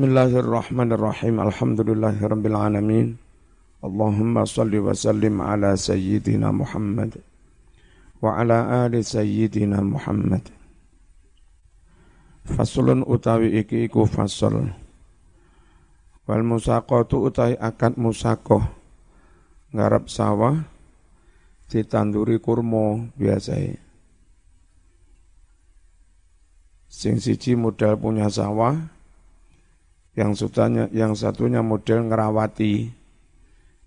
Bismillahirrahmanirrahim. Alhamdulillahirabbil alamin. Allahumma salli wa sallim ala sayyidina Muhammad wa ala ali sayyidina Muhammad. Fasulun utawi iki iku fasal. Wal musaqatu utawi akad musaqah. Ngarap sawah ditanduri kurma biasa. Sing siji modal punya sawah, yang satunya yang satunya model ngerawati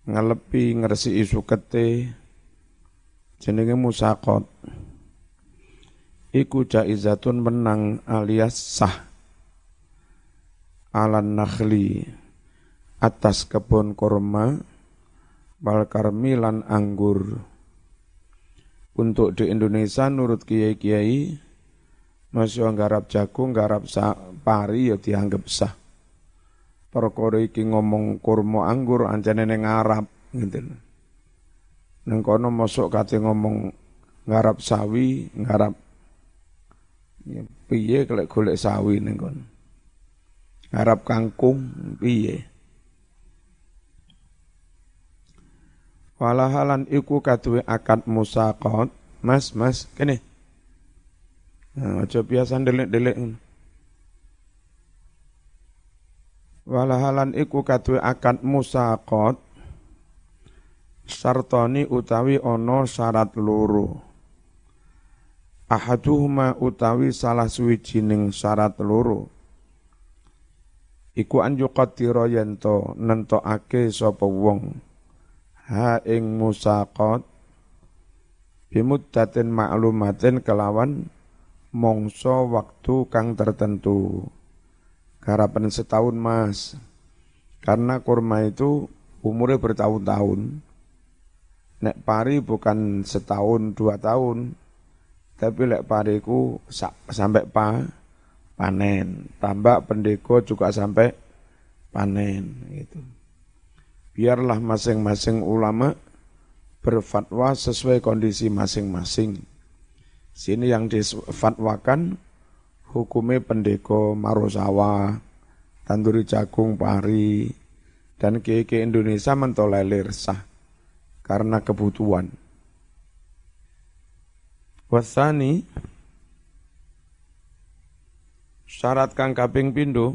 ngelepi ngeresi isu kete jenenge musakot iku jaizatun menang alias sah. Alan nakhli atas kebun bal karmilan anggur. Untuk di Indonesia nurut kiai-kiai masih nggarap jagung, nggarap pari ya dianggap sah perkara iki ngomong kurma anggur anjane ning Arab gitu. Nang kono mosok kate ngomong ngarap sawi, ngarap ya piye kelek golek sawi ning kono. Ngarap kangkung piye. Walahalan iku kaduwe akad musaqat. Mas, mas, kene. Nah, aja biasa delik-delik walahalan iku kadue akad musaqat sartoni utawi ono syarat loro. Ahaduhuma utawi salah suwijining syarat loro. Iku an yuqaddira ento nentokake sapa wong. Ha ing musaqat bimuddatin ma'lumatin kelawan mongso waktu kang tertentu Garapan setahun mas. Karena kurma itu umurnya bertahun-tahun. Nek pari bukan setahun dua tahun. Tapi lek pariku sampai pa, panen. Tambah pendeko juga sampai panen. Gitu. Biarlah masing-masing ulama berfatwa sesuai kondisi masing-masing. Sini yang difatwakan hukumnya pendeko marosawa, tanduri jagung pari, dan keke Indonesia mentolerir sah karena kebutuhan. Wasani syarat kang kaping pindho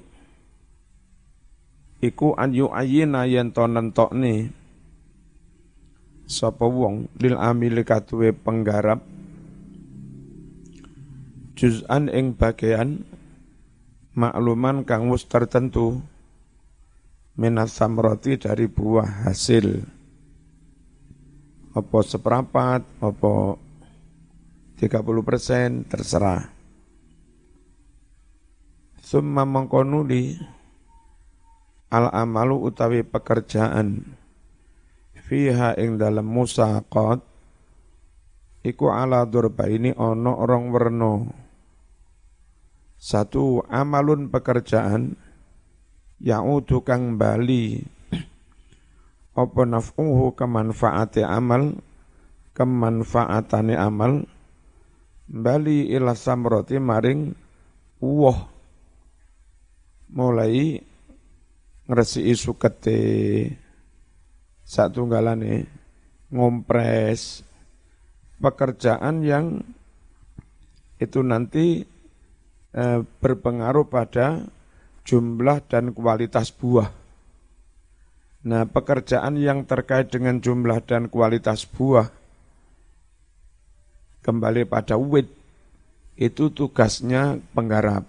iku an ayina yen to nentokne sapa wong lil amili katuwe penggarap juz'an ing bagian makluman kang wis tertentu minas samroti dari buah hasil. Apa seperapat apa 30 persen terserah. Summa mengkonuli al amalu utawi pekerjaan fiha ing dalam musaqat iku ala durba ini ono orang werno satu amalun pekerjaan ya'udu kang bali apa naf'uhu kemanfaati amal kemanfaatane amal bali ila samroti maring uwoh mulai ngresi sukete satu galane ngompres pekerjaan yang itu nanti Eh, berpengaruh pada jumlah dan kualitas buah. Nah, pekerjaan yang terkait dengan jumlah dan kualitas buah kembali pada wit itu tugasnya penggarap.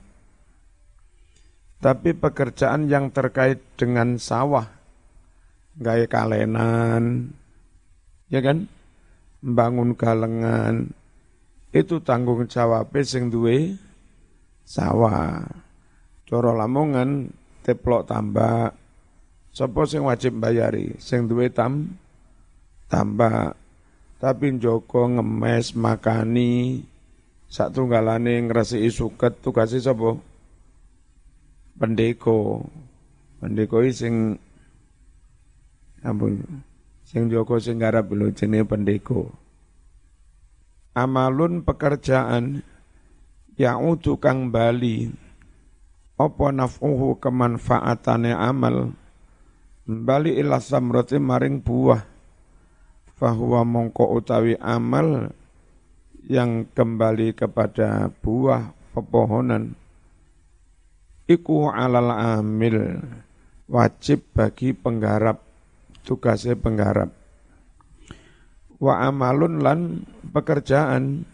Tapi pekerjaan yang terkait dengan sawah, gaya kalenan, ya kan, membangun galengan, itu tanggung jawab sing duwe sawah. Coro Lamongan teplok tambak. Sopo sing wajib bayari? Sing duwe tam tambak. Tapi Joko ngemes makani sak tunggalane ngresiki suket tugase sapa? Pendeko. Pendeko sing ampun sing Joko sing garap lho jenenge pendeko. Amalun pekerjaan ya'udu kang bali. Apa naf'uhu kemanfaatane amal? Bali ila samrati maring buah. Fahuwa mongko utawi amal yang kembali kepada buah pepohonan. Iku alal amil wajib bagi penggarap tugasnya penggarap. Wa amalun lan pekerjaan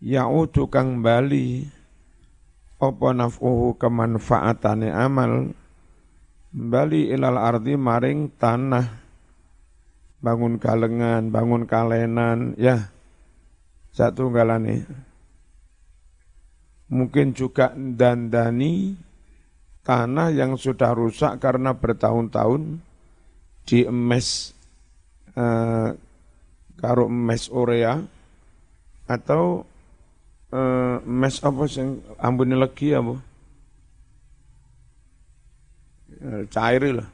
ya'udu kang bali apa naf'uhu kemanfaatane amal bali ilal ardi maring tanah. Bangun galengan bangun kalenan ya satu galane mungkin juga dandani tanah yang sudah rusak karena bertahun-tahun diemes eh, karo emes Orea atau uh, mes apa sing ambune legi apa? Uh, cair lah.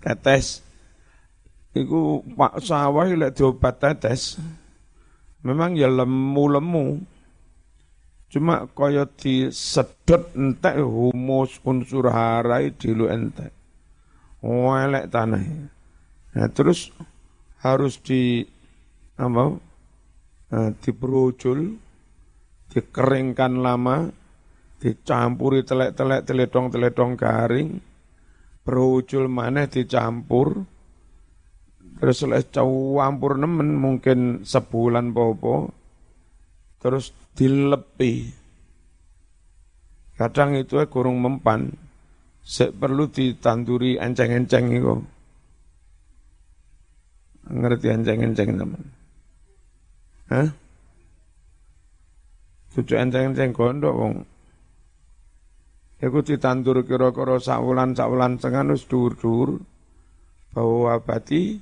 Tetes. Iku pak sawah lek diobat tetes. Memang ya lemu-lemu. Cuma kaya disedot entek humus unsur harai dilu entek. Welek tanah. Nah, terus harus di apa uh, diperujul, dikeringkan lama, dicampuri telek-telek teledong-teledong garing, berujul mana dicampur, terus oleh campur nemen mungkin sebulan popo, terus dilepi. Kadang itu kurung mempan, se perlu ditanduri enceng-enceng itu. Ngerti enceng-enceng teman. Hah? Cucu enceng-enceng gondok wong. Iku ditandur kira-kira sakwulan setengah wis dur-dur. Bawa abadi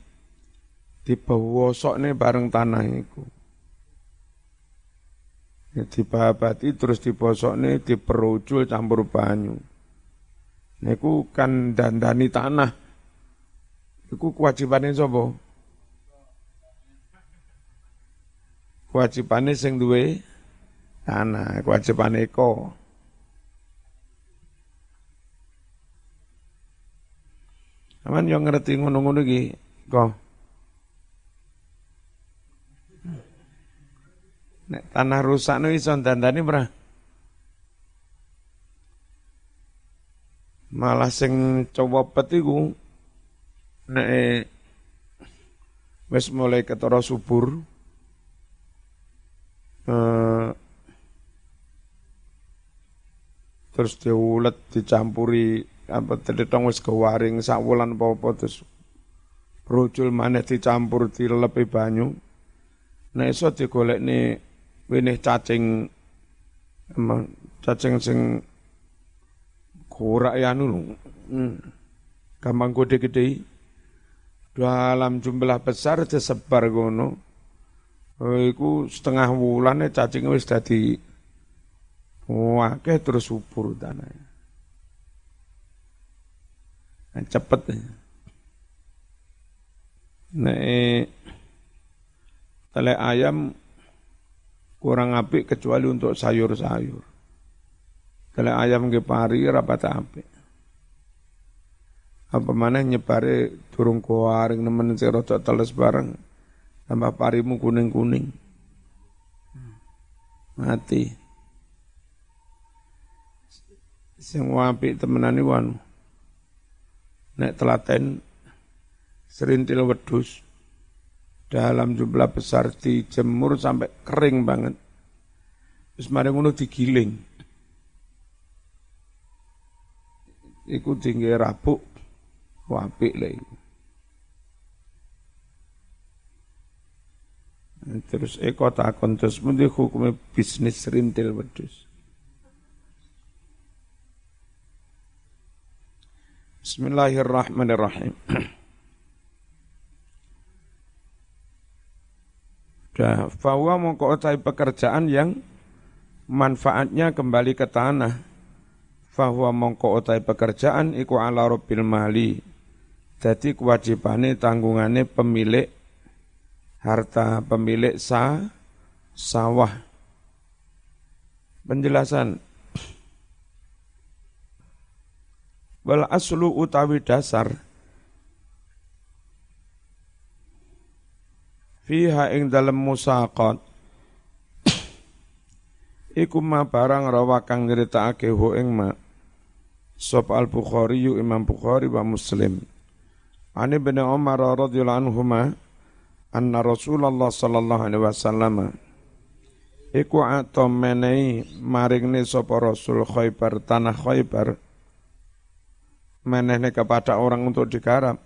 dibawa sokne bareng tanah iku. Ya, dibabati terus dibosokne diperucul campur banyu. Niku kan dandani tanah. Iku kewajibannya sapa? kewajibane sing duwe tanah, kewajibane eko. Aman yang ngerti ngono-ngono iki, kok. Nek tanah rusak no iso dandani ora? Malah sing coba iku nek wis mulai ketara subur, terus diulet dicampuri apa tedetong wis kewaring sak wulan apa terus rucul maneh dicampur dilebih banyu. Nek iso digolekne wenih cacing emang cacing sing kurak ya anu hmm. gampang gede-gede dalam jumlah besar disebar gono Oh, iku setengah wulan cacing wis dadi wakeh terus subur tanah. Nah, cepet. Nek tele ayam kurang apik kecuali untuk sayur-sayur. Tele ayam ke pari rapat apik. Apa mana nyebare turung kuaring nemen sing rada teles bareng tambah parimu kuning-kuning. Mati. Sing wapi temenani wanu. Nek telaten serintil wedus dalam jumlah besar dijemur sampai kering banget. Terus mari ngono digiling. Iku tinggi rabuk, wapi lagi. Terus eko takon terus mesti hukumnya bisnis rintil wedus. Bismillahirrahmanirrahim. Dah, bahwa mongko pekerjaan yang manfaatnya kembali ke tanah. Bahwa mongko otai pekerjaan iku ala robbil mali. Jadi kewajibannya tanggungannya pemilik harta pemilik sa, sawah. Penjelasan Wal aslu utawi dasar fiha ing dalem musaqat. Iku ma barang rawa kang nyritakake hu ing ma sop al bukhari yu imam bukhari wa muslim. Ani bin umar radhiyallahu anhuma anna rasulullah sallallahu alaihi wasallam iku atom menehi maringne sapa rasul khaybar tanah khaybar menehne kepada orang untuk digarap.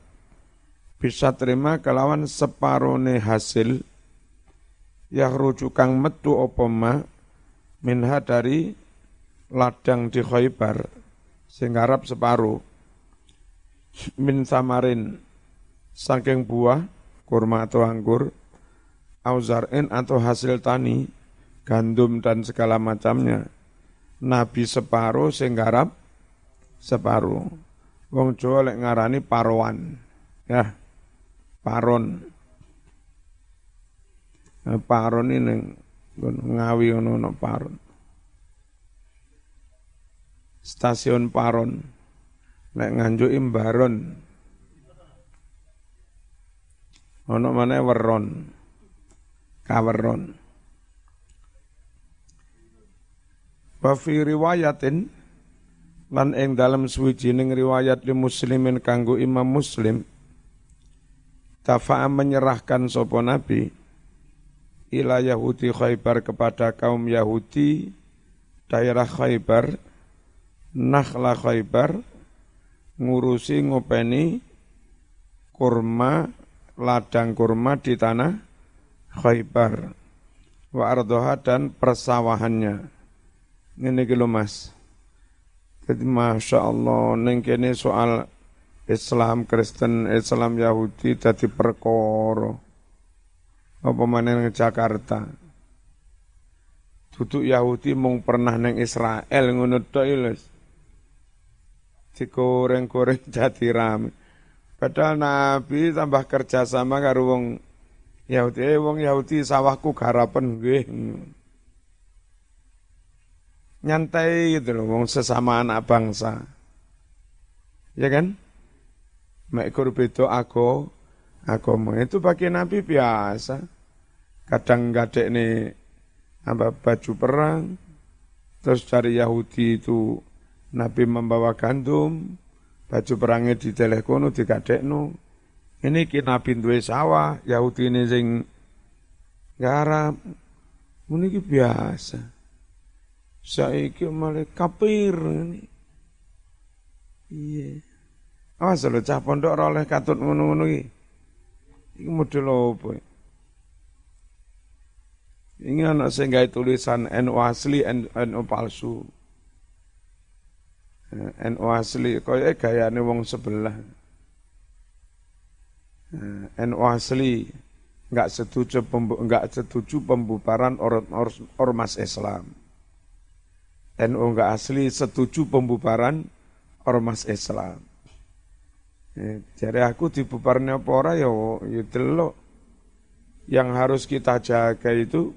Bisa terima kelawan separone hasil yang rujukang metu opoma minha dari ladang di Khaybar sing harap separuh. Min samarin saking buah kurma atau anggur auzarin atau hasil tani gandum dan segala macamnya. Nabi separuh sing harap separuh wong Jawa lek ngarani ya paron. Nah, paron ini ngawi ono ono paron. Stasiun paron. Nek nganjuk imbaron. Ono mana weron. Kaweron. Wa riwayatin lan ing dalam suwijining riwayat li muslimin kanggo Imam Muslim Tafa'a menyerahkan sopo Nabi ila Yahudi Khaybar kepada kaum Yahudi daerah Khaybar Nakhla Khaybar ngurusi ngopeni kurma ladang kurma di tanah Khaybar. Wa ardoha dan persawahannya. Ini gitu mas jadi Masya Allah neng soal Islam Kristen Islam Yahudi dadi perkara. Apa maneh Jakarta? Duduk Yahudi mung pernah neng Israel ngono tok lho digoreng-goreng jadi rame. Padahal Nabi tambah kerja sama karo wong Yahudi. Eh wong Yahudi sawahku garapen nggih nyantai gitu loh wong sesama anak bangsa ya kan Mekor beda aku agama itu bagi Nabi biasa. Kadang gadek nih apa baju perang, terus dari Yahudi itu Nabi membawa gandum, baju perangnya di telekono di no. Ini kita pintu sawah, Yahudi ini sing garap. Ini biasa. Saiki malah kapir ini. Iya. Awas lho cah pondok ora oleh katut ngono-ngono iki. Iki model opo? Ini anak sing gawe tulisan NU asli NU palsu. Eh, NU asli kaya gayane wong sebelah. Eh, NU asli enggak setuju enggak setuju pembubaran or, or, ormas Islam. NU enggak asli setuju pembubaran ormas Islam. Eh, jadi aku dibubarnya apa ora ya ya delok. Yang harus kita jaga itu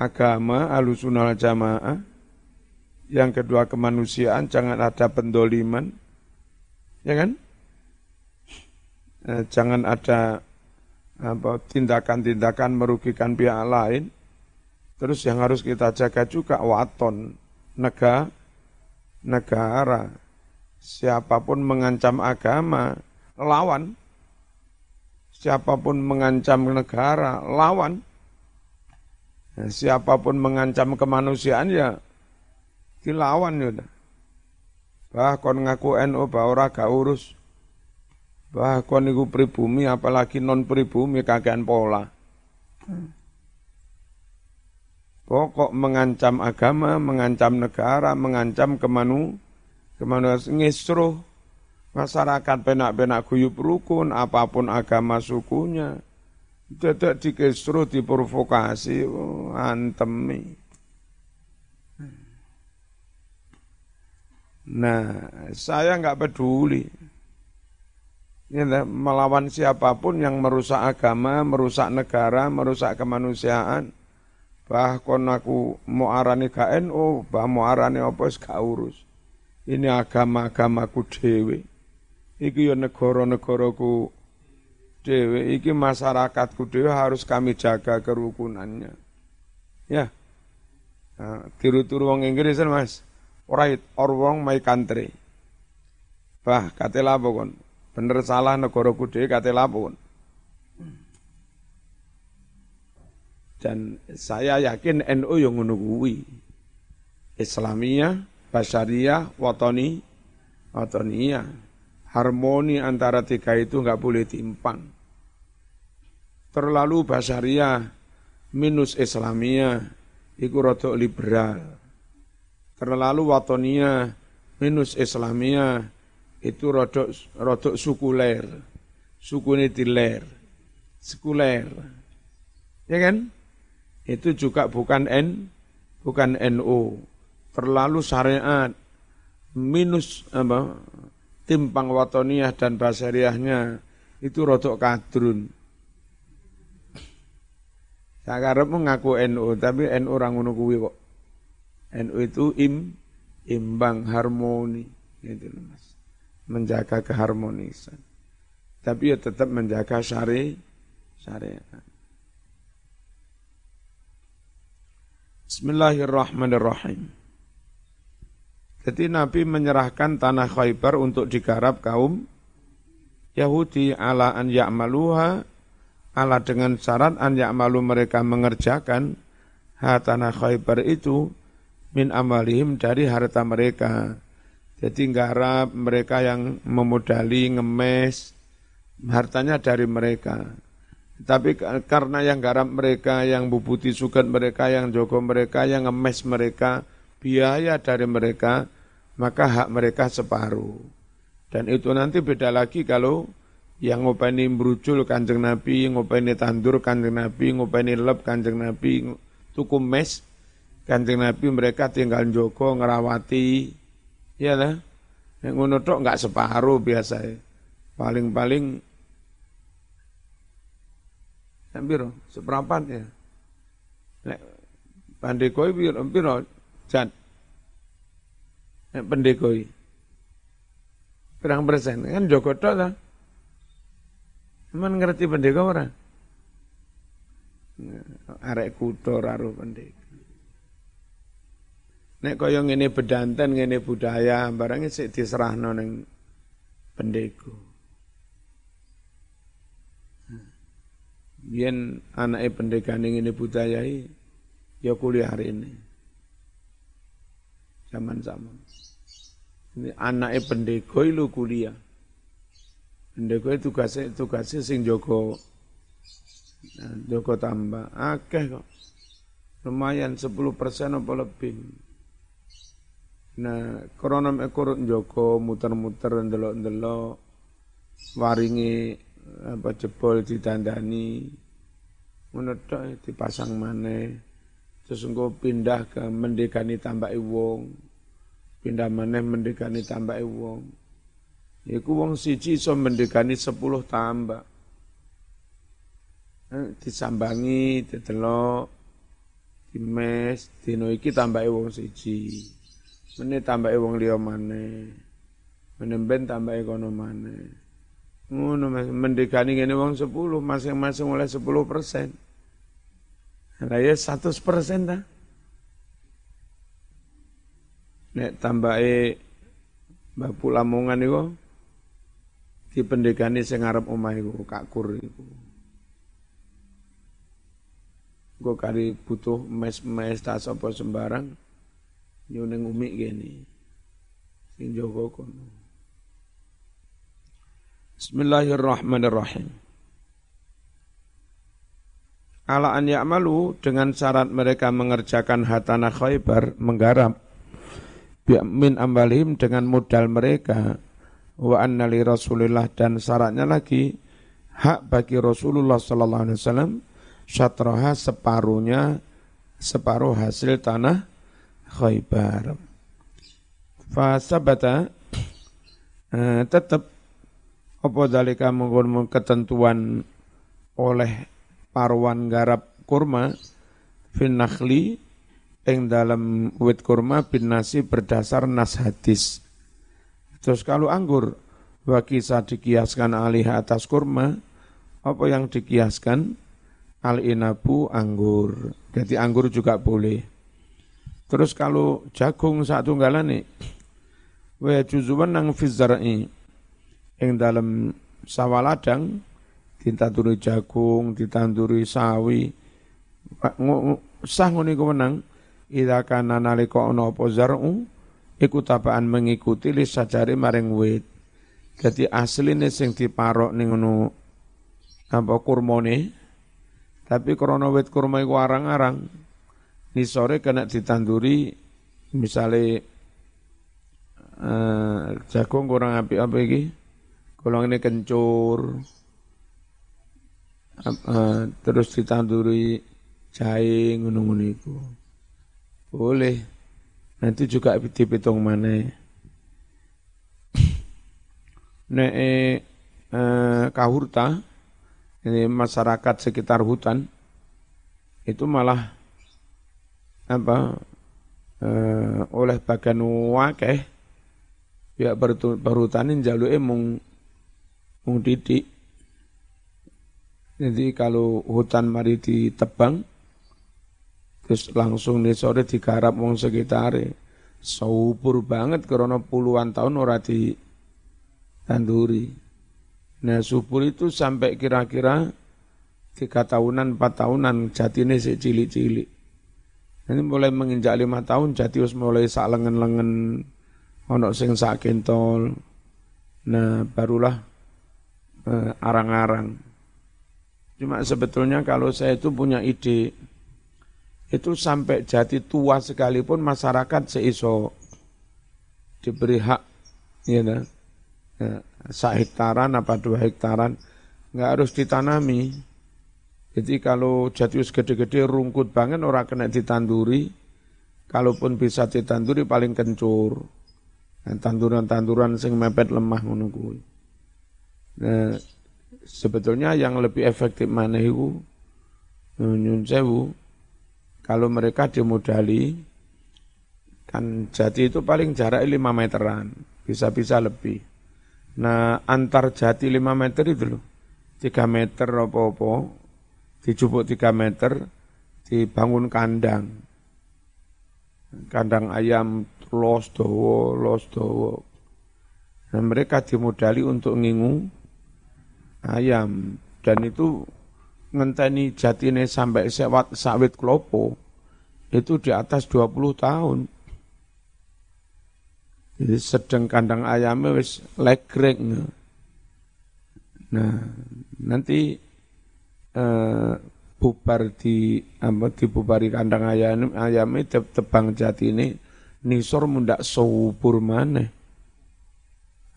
agama alusunal jamaah. Yang kedua kemanusiaan, jangan ada pendoliman. Ya kan? Eh, jangan ada apa tindakan-tindakan merugikan pihak lain. Terus yang harus kita jaga juga waton negara negara Siapa pun mengancam agama, lawan. Siapa pun mengancam negara, lawan. Siapa pun mengancam kemanusiaan ya dilawan ya. Bahkan ngaku NU bahwa gak urus. Bahkan itu pribumi apalagi non pribumi kakean pola. Pokok mengancam agama, mengancam negara, mengancam kemanu, Ke mana ngisruh masyarakat penak-penak guyup rukun, apa pun agama sukunya. Tidak dikisruh, diprovokasi, oh, antemi. Nah, saya nggak peduli. Ya, melawan siapa pun yang merusak agama, merusak negara, merusak kemanusiaan. Bahkan aku mau arani KNU, bah mau arani apa gak urus. Ini agama-agamaku dhewe. Iki ya negara-negaraku dhewe, iki masyarakatku dhewe harus kami jaga kerukunannya. Ya. Nah, tiru-tiru wong Inggris kan, Mas. Right or wrong my country. Bah, kate lapo kon? Bener salah negaraku dhewe kate lapo Dan saya yakin NU yang kuwi. Islamiyah, Basyariyah, Watoni, Watoniyah. Harmoni antara tiga itu nggak boleh timpang. Terlalu Basyariyah minus Islamiyah, itu rodok liberal. Terlalu Watoniyah minus Islamiyah, itu rodok, rodok sukuler. Suku. Sekuler. Ya kan? Itu juga bukan N, bukan NU. Terlalu syariat, minus apa, timpang watoniyah dan basariahnya itu rotok kadrun. Saya mengaku NU, tapi NU orang ngono kuwi kok. NU itu im, imbang, harmoni, gitu mas. Menjaga keharmonisan. Tapi ya tetap menjaga syari, syariat. Bismillahirrahmanirrahim. Jadi Nabi menyerahkan tanah Khaybar untuk digarap kaum Yahudi ala an ya'maluha ala dengan syarat an ya'malu mereka mengerjakan ha tanah Khaybar itu min amalihim dari harta mereka. Jadi garap mereka yang memodali, ngemes, hartanya dari mereka. Tapi karena yang garap mereka, yang bubuti sugat mereka, yang jogo mereka, yang ngemes mereka, biaya dari mereka, maka hak mereka separuh. Dan itu nanti beda lagi kalau yang ngopeni merucul kanjeng Nabi, ngopeni tandur kanjeng Nabi, ngopeni lep kanjeng Nabi, tuku mes kanjeng Nabi mereka tinggal jogo ngerawati, ya lah. Yang ngono tok enggak separuh biasa Paling-paling Piro? Seperempat ya. Nek pandekoi piro? Piro? Jan. Nek pendekoi. Berang persen? Kan Joko tok lah. Emang ngerti pendekoi orang? Arek kuto raruh pendekoi. Nek kaya ngene bedanten, ngene budaya, barangnya sik diserahno ning pendeko. Biyen anake pendekan ini budayai ya kuliah hari ini. Zaman-zaman. Ini anake pendeko itu kuliah. Pendeko itu tugasnya tugasnya sing Joko nah, Joko tambah akeh kok. Lumayan 10 persen apa lebih. Nah, kronom ekor Joko muter-muter ndelok-ndelok waringi apa jebol ditandani. Menedok dipasang mana terus engko pindah ke mendekani tambah wong. Pindah mana mendekani tambah wong. Iku wong siji iso mendekani sepuluh tambah eh, disambangi ditelok dimes. Dino iki tambah wong siji. Meneh tambah wong liya maneh. Menemben tambah kono maneh Ngono mendekani ngene wong 10, masing-masing oleh 10 persen. Lah ya 100 persen dah. Nek tambahe Bapak Lamongan itu dipendekani sing ngarep omah iku kakur iku. Gue kari butuh mes-mes tas apa sembarang, nyuning umi gini. Sing jogo kono. Bismillahirrahmanirrahim. Ala an ya'malu dengan syarat mereka mengerjakan hatana khaybar, menggarap min ambalihim dengan modal mereka wa anna li Rasulillah dan syaratnya lagi hak bagi Rasulullah sallallahu alaihi wasallam syatraha separuhnya separuh hasil tanah Khaybar. Fa sabata uh, tetap apa dalika mengkono ketentuan oleh parwan garap kurma fin nakhli ing dalam wit kurma bin nasi berdasar nas hadis Terus kalau anggur, wakisa dikiaskan alih atas kurma, apa yang dikiaskan? Al-inabu anggur. Jadi anggur juga boleh. Terus kalau jagung satu nih, wa juzuan nang fizar'i yang dalam sawah ladang ditanduri jagung, ditanduri sawi. Sah ngene iku menang ida kana nalika ana apa zar'u iku mengikuti li sajari maring wit. Jadi asline sing diparok ning ngono apa kurmone tapi krana wit kurma iku arang-arang kena ditanduri misalnya uh, jagung kurang api apa iki kalau ini kencur uh, terus ditanduri jahe ngono-ngono iku. Boleh. Nanti juga dipitung mana nek eh, kahurta ini masyarakat sekitar hutan itu malah apa eh, oleh bagian wakeh pihak perhutanan jaluk mung mung didik. Jadi kalau hutan mari ditebang, terus langsung di sore digarap wong sekitar subur banget karena puluhan tahun ora di tanduri. Nah subur itu sampai kira-kira tiga tahunan, empat tahunan jatine si cilik-cilik. Ini mulai menginjak lima tahun jati us mulai sak lengen-lengen ono sing sak kentol. Nah, barulah arang-arang. Cuma sebetulnya kalau saya itu punya ide, itu sampai jati tua sekalipun masyarakat seiso diberi hak, ya, nah, ya sak hektaran apa dua hektaran, nggak harus ditanami. Jadi kalau jatius gede-gede rungkut banget orang kena ditanduri, kalaupun bisa ditanduri paling kencur. Tanduran-tanduran sing mepet lemah ngono Nah, sebetulnya yang lebih efektif mana itu nyun sewu. Kalau mereka dimodali kan jati itu paling jarak 5 meteran bisa-bisa lebih. Nah antar jati 5 meter itu loh 3 meter apa-apa dijupuk 3 meter dibangun kandang. Kandang ayam los dowo los dowo nah mereka dimodali untuk ngingu ayam dan itu ngenteni jatine sampai sewat sawit klopo itu di atas 20 tahun. Jadi sedang kandang ayamnya wis legrek. Nah, nanti eh, bubar di apa dibubari kandang ayam ayamnya tebang jati ini nisor mundak subur mana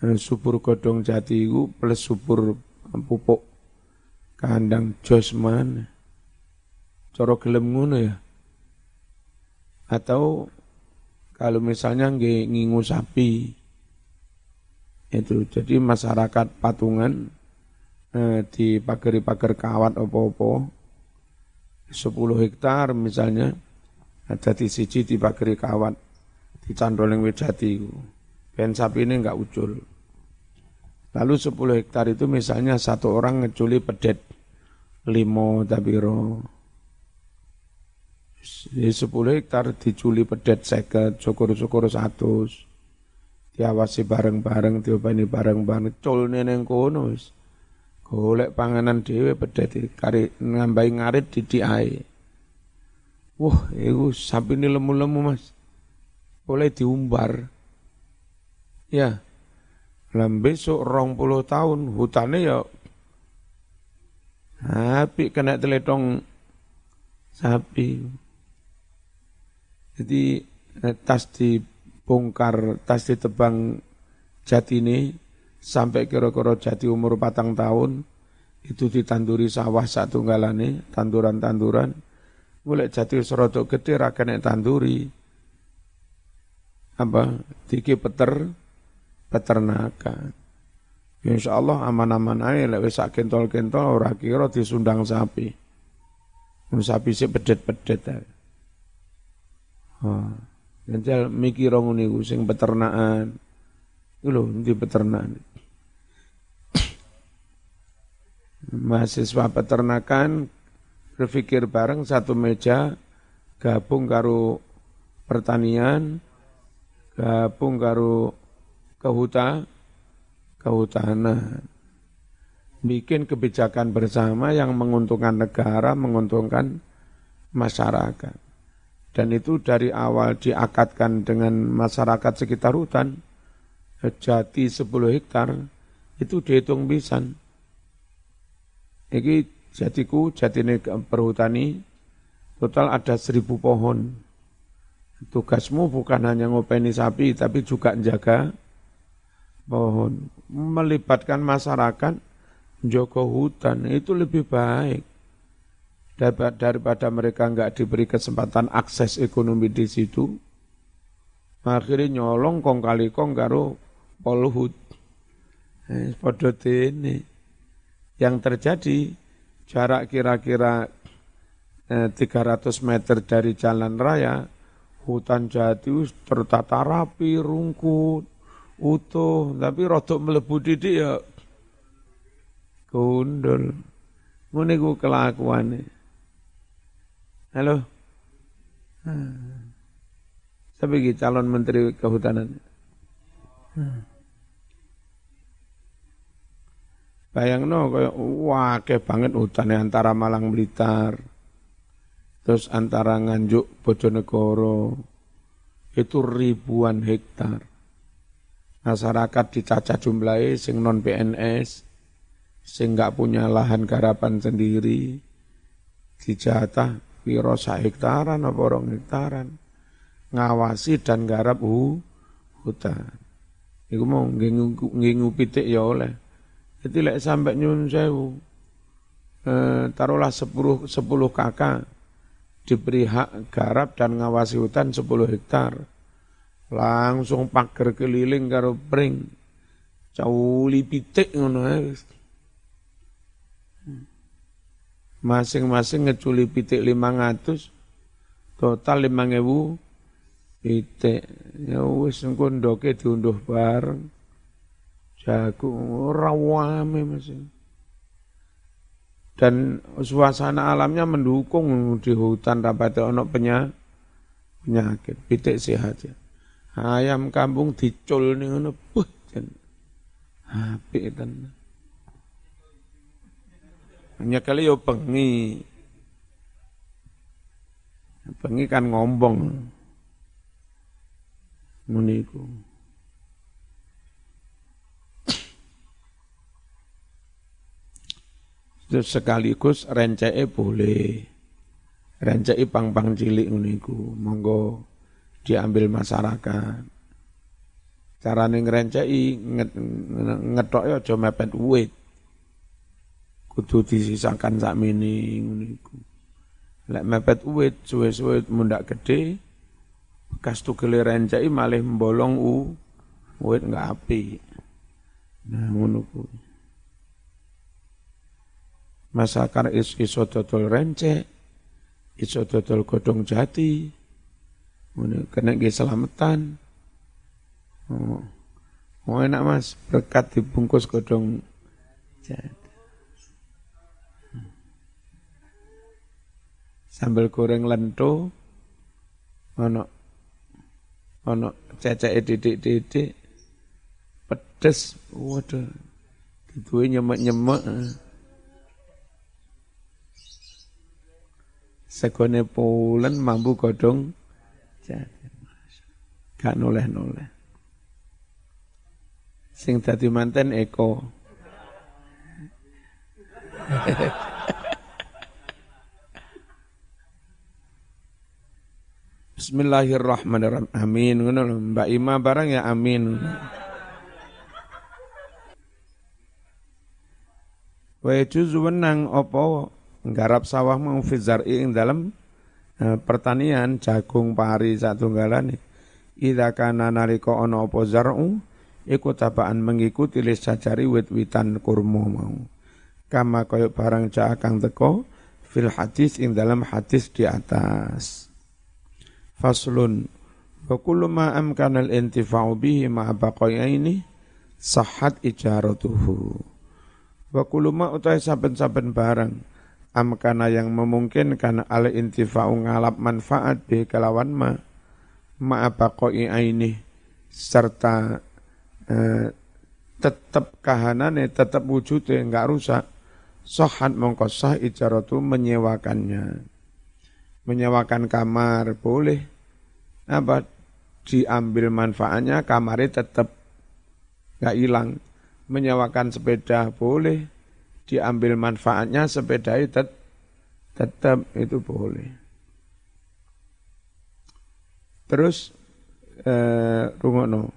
nah, subur godong jati itu plus subur pupuk kandang jos mana? Coro gelem ngono ya? Atau kalau misalnya ngingu sapi itu jadi masyarakat patungan eh, di pagar-pagar kawat opo-opo 10 hektar misalnya ada di siji di pagari kawat di candoling wejati ben sapi ini enggak ucul Lalu 10 hektar itu misalnya satu orang ngeculi pedet limo tabiro. Di 10 hektar diculi pedet seket, syukur-syukur satu. Diawasi bareng-bareng, diopani bareng-bareng, cul neneng kono wis. Golek panganan dhewe pedet kari ngambai ngarit ae. Wah, itu sapi ini lemu-lemu mas. Boleh diumbar. Ya, Lam besok rong puluh tahun hutannya ya sapi kena teletong sapi. Jadi tas dibongkar, tas ditebang jati ini sampai kira-kira jati umur patang tahun itu ditanduri sawah satu galane tanduran-tanduran. Mulai jati serotok gede rakan tanduri. Apa? Tiki peter peternakan. Insya Allah aman-aman aja lek wis kentol-kentol ora kira disundang sapi. Sapi sih pedet-pedet ae. Ha. Mikir ngono niku sing peternakan. Itu loh, di peternakan. Mahasiswa peternakan berpikir bareng satu meja, gabung karo pertanian, gabung karo kehutan, kehutanan. Bikin kebijakan bersama yang menguntungkan negara, menguntungkan masyarakat. Dan itu dari awal diakatkan dengan masyarakat sekitar hutan, jati 10 hektar, itu dihitung bisa. Ini jatiku, jati perhutani, total ada seribu pohon. Tugasmu bukan hanya ngopeni sapi, tapi juga menjaga pohon. Melibatkan masyarakat, joko hutan, itu lebih baik daripada mereka nggak diberi kesempatan akses ekonomi di situ, akhirnya nyolong kong kali kong karo polhut. Eh, ini. Yang terjadi jarak kira-kira eh, 300 meter dari jalan raya, hutan jati tertata rapi, rungkut, utuh, tapi rotok melebu didik ya gundul. Ngene ku kelakuane. Halo. Hmm. Siapa lagi calon menteri kehutanan? Hmm. Bayang no, kayak wah kayak banget hutannya antara Malang Blitar, terus antara Nganjuk Bojonegoro, itu ribuan hektar. Masyarakat dicaca jumlahnya sing non PNS, sing nggak punya lahan garapan sendiri, dijatah piro hektaran apa orang hektaran ngawasi dan garap hu, hutan. Iku mau ngingu pitik ya oleh. Jadi lek sampai nyun sewu eh, taruhlah sepuluh sepuluh kakak diberi hak garap dan ngawasi hutan sepuluh hektar langsung pagar keliling karo pring cauli pitik ngono masing-masing ngeculi pitik lima ngatus total lima ngewu pitik. Ya wis engko ndoke diunduh bareng. Jago rawame masing dan suasana alamnya mendukung di hutan rapat ono penya, penyakit pitik sehat ya ayam kampung dicul nih ngono buh jan apik tenan kali yo pengi. Pengi kan ngombong. Muniku. Terus sekaligus rencee boleh. Rencee pang-pang cilik muniku. Monggo diambil masyarakat. Cara ning rencei ngetok yo aja mepet wit kudu disisakan sak mini ngono iku. Lek mepet uwit suwe-suwe mundak gede bekas tugele rencai malih mbolong u uwit enggak api. Nah ngono kuwi. Masakar is iso dodol rencek, iso dodol jati, kena ge selamatan. Oh. oh enak mas, berkat dibungkus godong sambal goreng lento. Ono ono cecek didik-didik. Pedes. Waduh. Dituwe nyemek-nyemek. Segone pulen mambu godong gak noleh-noleh sing dadi manten Eko Bismillahirrahmanirrahim. Amin. Mbak Ima barang ya amin. Wa yajuzu wenang apa nggarap sawah mau fi ing dalam uh, pertanian jagung pari satunggalane. Idza kana nalika ana apa zar'u iku tabaan mengikuti lis sajari wit-witan kurma mau. Kama kaya barang cak kang teko fil hadis ing dalam hadis di atas. Faslun wa kullu ma amkana al-intifa'u bihi ma'a baqayaini sahat ijaratuhu wa kuluma utai saben-saben barang amkana yang memungkinkan ala intifa'u ngalap manfaat bi kelawan ma ma'abaqoi aini serta eh, tetap kahanane tetap wujudnya enggak rusak sohat mongko sah ijaratu menyewakannya. Menyewakan kamar boleh apa diambil manfaatnya kamarnya tetap nggak hilang. Menyewakan sepeda boleh, diambil manfaatnya sepeda itu tetap itu boleh. Terus eh, rungono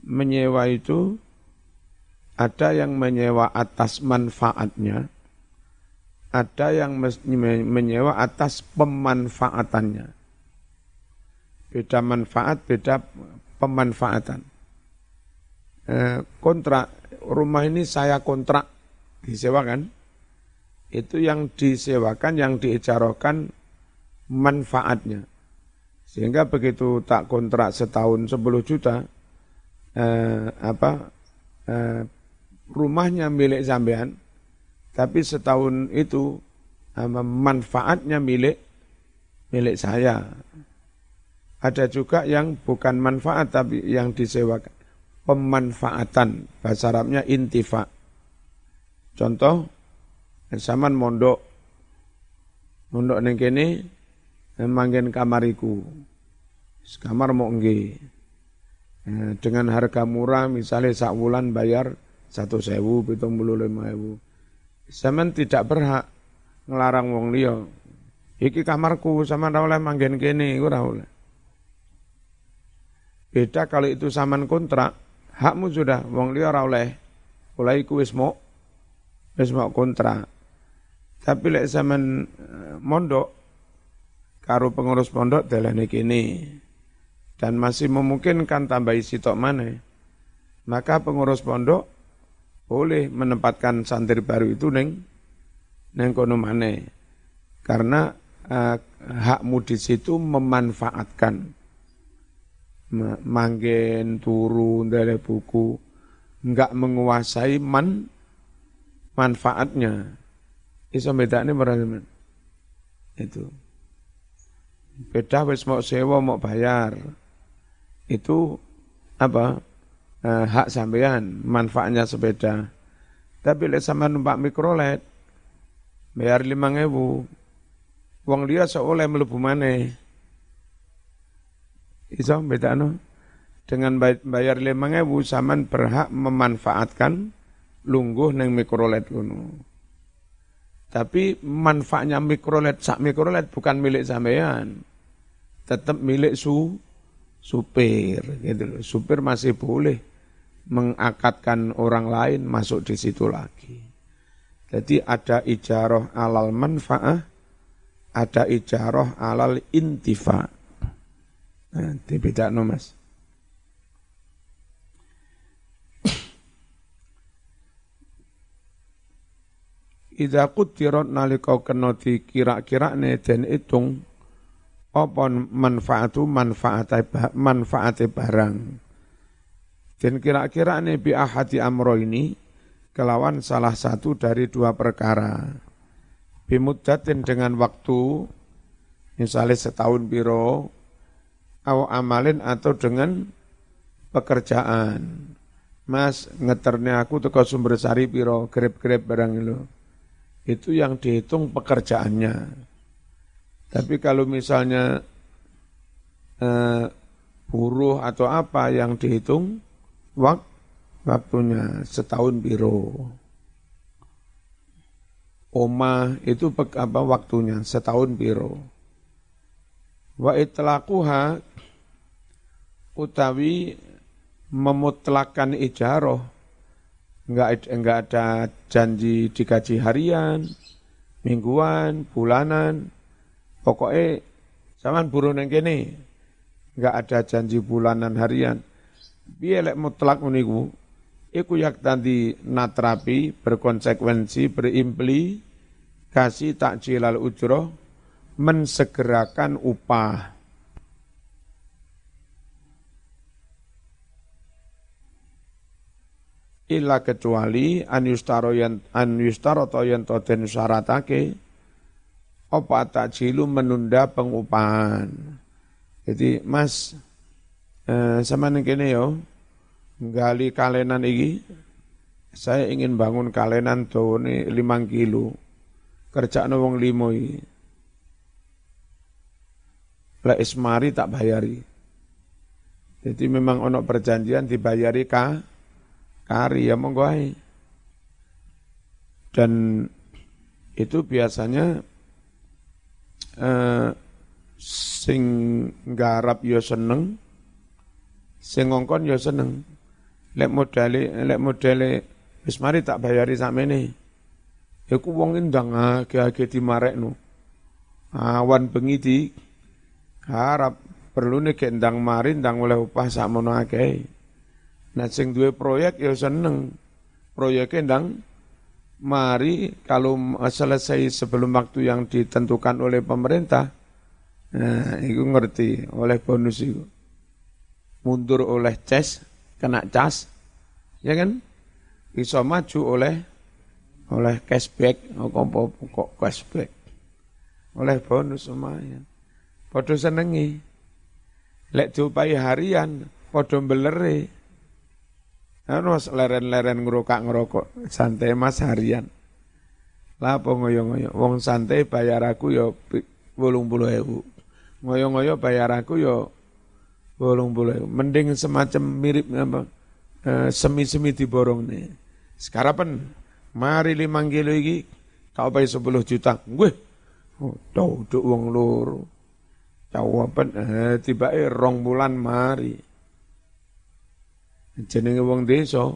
menyewa itu ada yang menyewa atas manfaatnya, ada yang menyewa atas pemanfaatannya. Beda manfaat, beda pemanfaatan. Eh, kontrak rumah ini saya kontrak disewakan itu yang disewakan yang diicarokan manfaatnya. Sehingga begitu tak kontrak setahun 10 juta eh, apa eh, rumahnya milik sampean tapi setahun itu eh, manfaatnya milik milik saya. Ada juga yang bukan manfaat tapi yang disewakan pemanfaatan bahasa Arabnya intifa. Contoh zaman mondok mondok neng kene manggen kamariku. Kamar mau nggih. Eh, dengan harga murah misalnya sak bulan bayar satu sewu pitung puluh lima ewu. Zaman tidak berhak ngelarang wong liya. Iki kamarku sama ora oleh manggen kene, oleh. Beda kalau itu saman kontrak, hakmu sudah wong liya ora oleh. Oleh iku wis mau wis mau kontra. Tapi lek zaman eh, mondok karo pengurus pondok dalane kene. Dan masih memungkinkan tambah isi tok mana maka pengurus pondok boleh menempatkan santri baru itu neng neng kono mana karena uh, hakmu di situ memanfaatkan manggen turu dari buku. Enggak menguasai man manfaatnya. Iso bedane berarti itu. Beda wis mau sewa mau bayar. Itu apa? Eh, hak sampean manfaatnya sepeda. Tapi lek sama numpak mikrolet bayar lima ribu uang dia seoleh melebu maneh Iso bedano dengan bayar lima ewu saman berhak memanfaatkan lungguh neng mikrolet kuno. Tapi manfaatnya mikrolet sak mikrolet bukan milik sampean. Tetap milik su supir gitu loh. Supir masih boleh mengakatkan orang lain masuk di situ lagi. Jadi ada ijaroh alal manfaah, ada ijaroh alal intifa. Nah, no mas. Idza qutirat nalika kena dikira-kirane den itung apa manfaatu manfaate manfaate barang. Dan kira-kirane bi ahadi amro ini kelawan salah satu dari dua perkara. Bimuddatin dengan waktu misalnya setahun biro au amalin atau dengan pekerjaan. Mas ngeternya aku tuh sumber sari piro grep-grep barang itu. Itu yang dihitung pekerjaannya. Tapi kalau misalnya eh, buruh atau apa yang dihitung wak, waktunya setahun biro. Oma itu apa waktunya setahun biro. Wa itlaquha utawi memutlakan ijaroh enggak enggak ada janji digaji harian, mingguan, bulanan. Pokoknya zaman buruh neng kene enggak ada janji bulanan harian. Biar mutlak uniku iku yak tadi natrapi berkonsekuensi berimplikasi takjilal ujroh mensegerakan upah. illa kecuali an yustaro yan an yustaro to to den syaratake apa takjilu menunda pengupahan. Jadi Mas eh, sama kene yo gali kalenan iki saya ingin bangun kalenan tuh ini lima kilo kerja wong limo. Lek ismari tak bayari. Jadi memang ono perjanjian dibayari ka kari ya monggo. Dan itu biasanya eh, sing garap yo ya seneng, sing ngongkon yo ya seneng. Lek modele lek modele wis mari tak bayari sakmene. Iku wong ndang age-age dimarekno. Awan bengi di harap perlu nih kendang mari ndang oleh upah sakmono akeh. Nah sing duwe proyek ya seneng. Proyeknya ndang mari kalau selesai sebelum waktu yang ditentukan oleh pemerintah, nah itu ngerti oleh bonus itu. Mundur oleh CES, kena cas, ya kan? Bisa maju oleh oleh cashback, kok, cashback, oleh bonus semuanya. Podo senengi, lek diupai harian, podo beleri. Terus leren-leren ngerokok ngerokok, santai mas harian. Lah apa ngoyo-ngoyo, wong santai bayar aku yo puluh ewu. Ngoyo-ngoyo bayar aku yo puluh ewu. Mending semacam mirip apa, e, semi-semi diborong nih. Sekarang pen, mari lima kilo iki, kau bayar sepuluh juta. Gue, oh, tau wong loro. Jawaban, eh, tiba eh rong bulan mari. Jenenge wong desa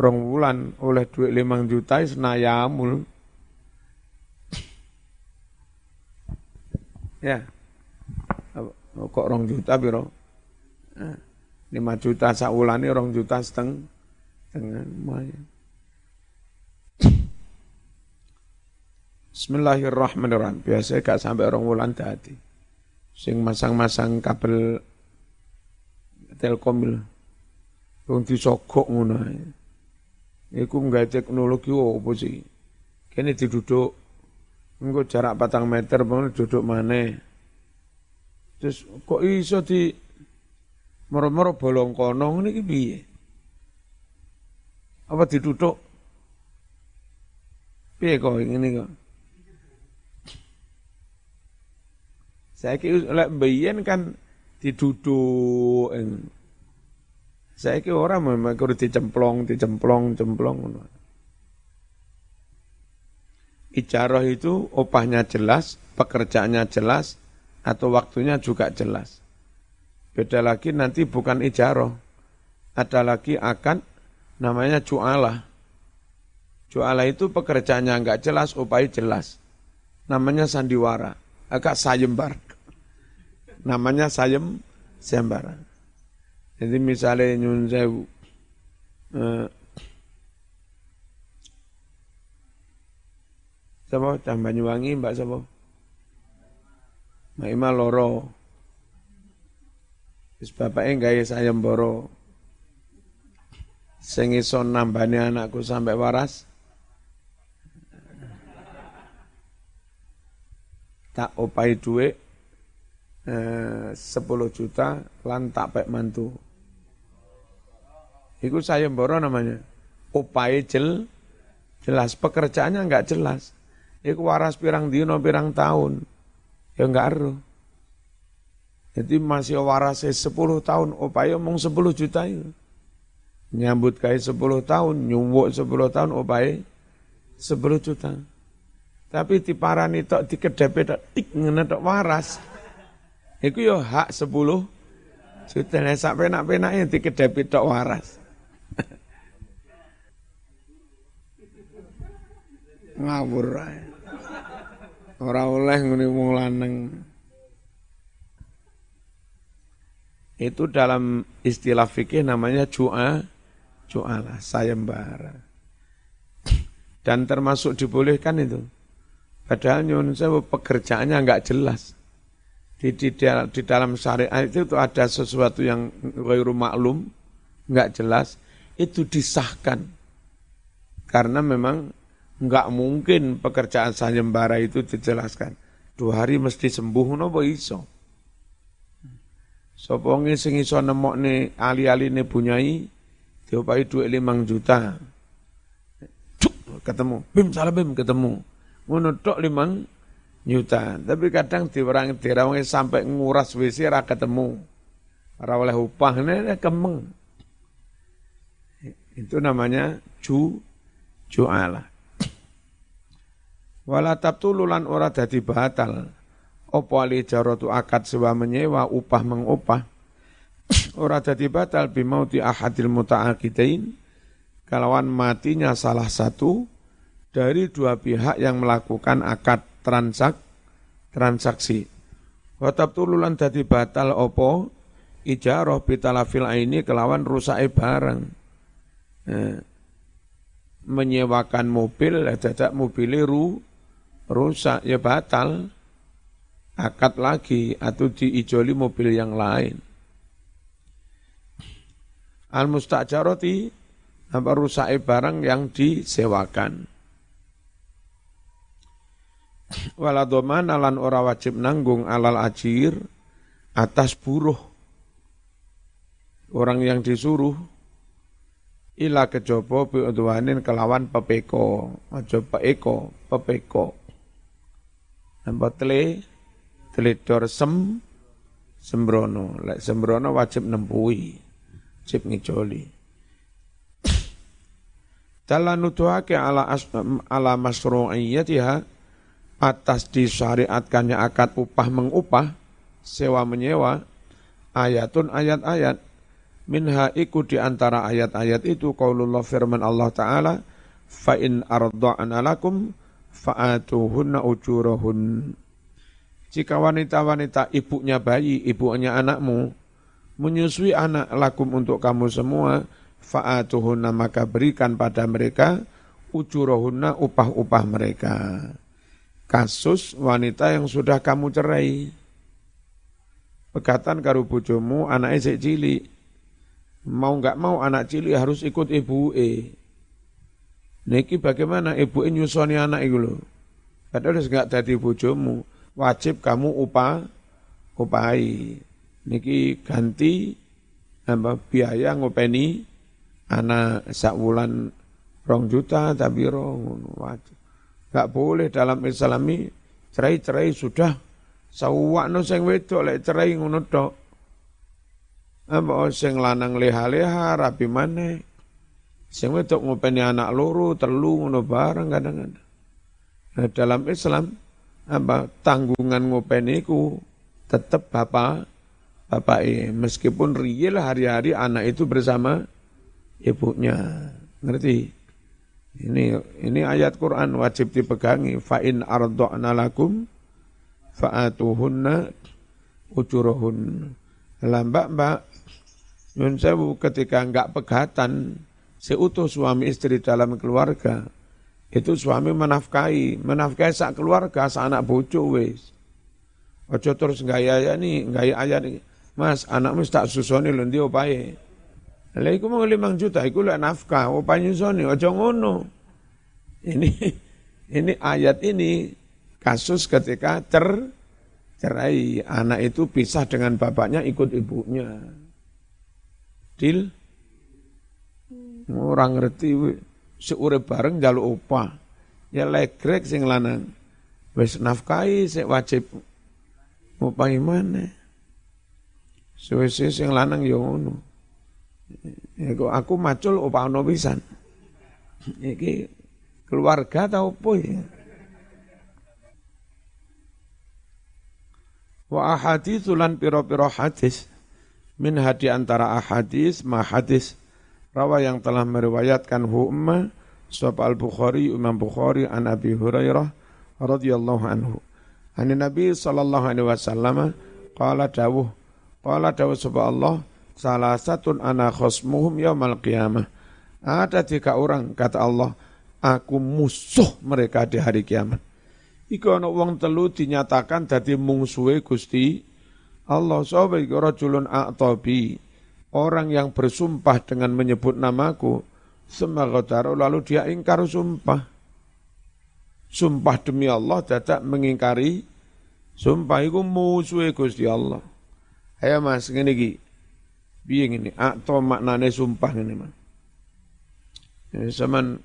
rong wulan oleh duit limang juta senayamul ya. Kok rong juta biro lima juta saulani rong juta seteng dengan lumayan. Bismillahirrahmanirrahim. Biasa gak sampai orang wulan tadi. Sing masang-masang kabel telkom Wong disogok ngono ae. Iku nggak teknologi apa sih? Kene diduduk engko jarak patang meter bangun duduk mana? Terus kok iso di moro-moro bolong kono ngene iki? Apa diduduk? Piye kok ngene kok? Saya kira lek mbiyen kan diduduk saya kira orang memang kudu dicemplong, dicemplong, cemplong. Ijarah itu opahnya jelas, pekerjaannya jelas, atau waktunya juga jelas. Beda lagi nanti bukan ijarah, ada lagi akad namanya ju'alah. Ju'alah itu pekerjaannya enggak jelas, upaya jelas. Namanya sandiwara, agak sayembar. Namanya sayem, sayembara. Jadi misalnya nyun sewu, uh, Sapa cah Banyuwangi Mbak sapa? Mbak Ima loro. Wis bapake gawe sayembara. Sing iso nambani anakku sampai waras. Tak opai duit eh, 10 juta lan tak pek mantu. Itu sayembara namanya. Upaya jel, jelas. Pekerjaannya enggak jelas. Iku waras pirang dino, pirang tahun. Ya enggak aruh. Jadi masih waras 10 tahun, upaya omong 10 juta itu. Nyambut kayak 10 tahun, nyuwuk 10 tahun, upaya 10 juta. Tapi di parani tok dikedepe tok tik ngene tok waras. Iku yo hak 10 juta. Nek sak penak-penake dikedepe tok waras. ngawur ae. Ora oleh ngene wong. Itu dalam istilah fikih namanya ju'a, ju'alah, sayembara. Dan termasuk dibolehkan itu. Padahal nyun sewu pekerjaannya enggak jelas. Di, di, di dalam syariat itu, ada sesuatu yang ghairu maklum, enggak jelas. itu disahkan. Karena memang nggak mungkin pekerjaan sayembara itu dijelaskan. Dua hari mesti sembuh nopo iso. Sapa sing iso nemokne ali-aline bunyai diopahi duit limang juta. Cuk, ketemu. Bim salah bim ketemu. Ngono limang juta. Tapi kadang diwarang dirawangi sampai nguras WC ra ketemu. Ora oleh upah ini kemeng. Itu namanya ju ju'ala. Wala tabtululan ora dadi batal Opo ali jaratu akad sewa menyewa upah mengupah. Ora dadi batal bimauti ahadil muta'akidain. Kalawan matinya salah satu dari dua pihak yang melakukan akad transak, transaksi. Watab tululan dadi batal opo ijaroh bitalafil ini kelawan rusak barang. Eh, menyewakan mobil, dadak mobil ru, rusak ya batal akad lagi atau diijoli mobil yang lain. Al mustajaroti apa rusak barang yang disewakan. Waladoman alan ora wajib nanggung alal ajir atas buruh. Orang yang disuruh ila kejopo biudwanin kelawan pepeko, aja peko, pepeko. Nampak tele teledor sem sembrono. Lek sembrono wajib nempui, wajib ngijoli. Dalam nutuhake ala, as, ala masru'iyatiha atas disyariatkannya akad upah mengupah, sewa menyewa, ayatun ayat-ayat, minha iku di antara ayat-ayat itu qaulullah firman Allah Ta'ala, fa in arda'ana lakum fa'atuhunna ujurahun jika wanita-wanita ibunya bayi, ibunya anakmu, menyusui anak lakum untuk kamu semua, fa'atuhunna maka berikan pada mereka ujurohunna upah-upah mereka. Kasus wanita yang sudah kamu cerai. Pekatan karo bojomu anaknya sik cilik. Mau nggak mau anak cilik harus ikut ibu e. Niki bagaimana ibu e nyusoni anak itu loh. Padahal nggak jadi bojomu wajib kamu upah upahi. Niki ganti apa biaya ngopeni anak sak wulan rong juta tapi rong wajib. Gak boleh dalam islami cerai-cerai sudah sawakno sing wedok lek cerai ngono tok. Apa sing lanang leha-leha rapi maneh. Sing wedok ngopeni anak loro, telu ngono bareng kadang-kadang. Nah, dalam Islam apa tanggungan ngopeniku tetap bapak bapak e meskipun real hari-hari anak itu bersama ibunya ngerti ini ini ayat Quran wajib dipegangi fa in arda'na lakum fa'atuhunna ujurahun lambak mbak Nyun sewu ketika enggak pegatan seutuh suami istri dalam keluarga itu suami menafkahi, menafkahi sak keluarga, sak anak bojo wis. Ojo terus gaya ya nih, gaya ayah nih. Mas, anakmu tak susoni lho ndi opahe. Lah iku mau 5 juta, iku lek nafkah, opahe nyusoni, ojo ngono. Ini ini ayat ini kasus ketika cer cerai, anak itu pisah dengan bapaknya ikut ibunya. Dil orang ngerti seure bareng jaluk upah. Ya legrek sing lanang. Wis nafkahi sik wajib upah mana? Suwe-suwe sing lanang ya ngono. Kok aku macul upah ono pisan. Iki keluarga ta opo ya? Wa ahaditsulan piro-piro hadis min hadi antara ahadis ma hadis Rawa yang telah meriwayatkan hu umma Sahab al-Bukhari, Imam Bukhari, an Abi Hurairah radhiyallahu anhu. Ani Nabi sallallahu alaihi wasallam qala dawuh qala dawuh sapa Allah salah satu ana khosmuhum yaumal qiyamah. Ada tiga orang kata Allah aku musuh mereka di hari kiamat. Iku ana wong telu dinyatakan dadi mungsuhe Gusti Allah sapa iku rajulun orang yang bersumpah dengan menyebut namaku, semagotaro lalu dia ingkar sumpah. Sumpah demi Allah dadak mengingkari sumpah itu musuh Gusti Allah. Ayo Mas ngene iki. Piye ngene? Atau maknane sumpah ngene Mas. Ya sampean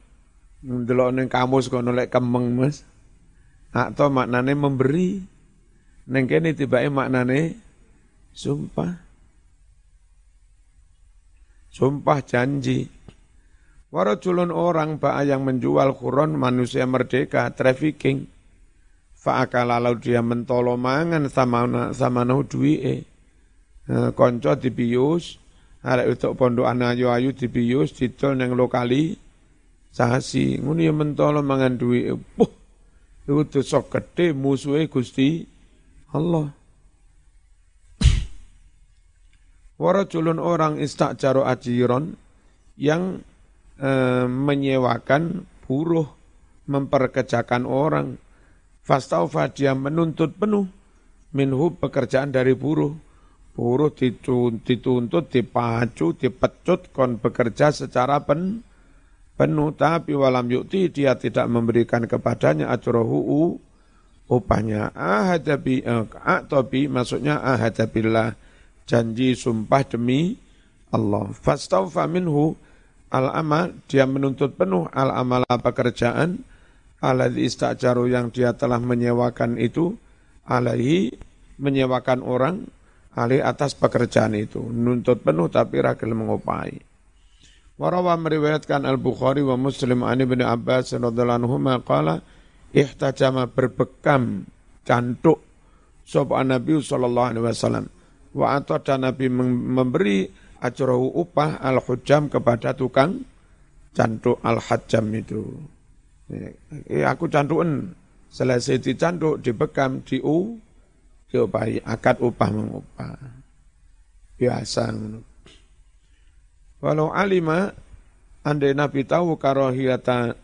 ndelok ning kamus kono lek kemeng Mas. Atau maknane memberi. Neng kene tibake maknane sumpah. Sumpah janji. Warajulun orang ba'a yang menjual kuron manusia merdeka, trafficking. Fa'akala lalu dia mentolo mangan sama sama nahu eh, konco dibius, untuk pondok ayu ayu dibius, didol neng lokali, sasi, nguni yang mentolo mangan duwi puh, itu gede musuhnya gusti Allah. Warajulun orang istakjaro ajiron yang e, menyewakan buruh, memperkejakan orang. Fastaufa dia menuntut penuh minhu pekerjaan dari buruh. Buruh dituntut, dipacu, dipecut, kon bekerja secara pen, penuh. Tapi walam yukti dia tidak memberikan kepadanya ajrohu upahnya. Ahadabi, eh, atobi maksudnya ahadabillah janji sumpah demi Allah. Fastaufa minhu al-amal, dia menuntut penuh al-amal pekerjaan, alladhi istajaru yang dia telah menyewakan itu, alaihi menyewakan orang, alih atas pekerjaan itu. Nuntut penuh tapi ragil mengupai. Warawa meriwayatkan Al-Bukhari wa Muslim ani bin Abbas radhiyallahu anhu qala ihtajama berbekam cantuk sapa Nabi sallallahu alaihi wasallam wa atau dan Nabi memberi ajrohu upah al-hujam kepada tukang cantuk al-hajam itu. Eh, aku cantukan, selesai dicantuk, dibekam, diu, diopahi, akad upah mengupah. Biasa. Walau alima, andai Nabi tahu karohiyatan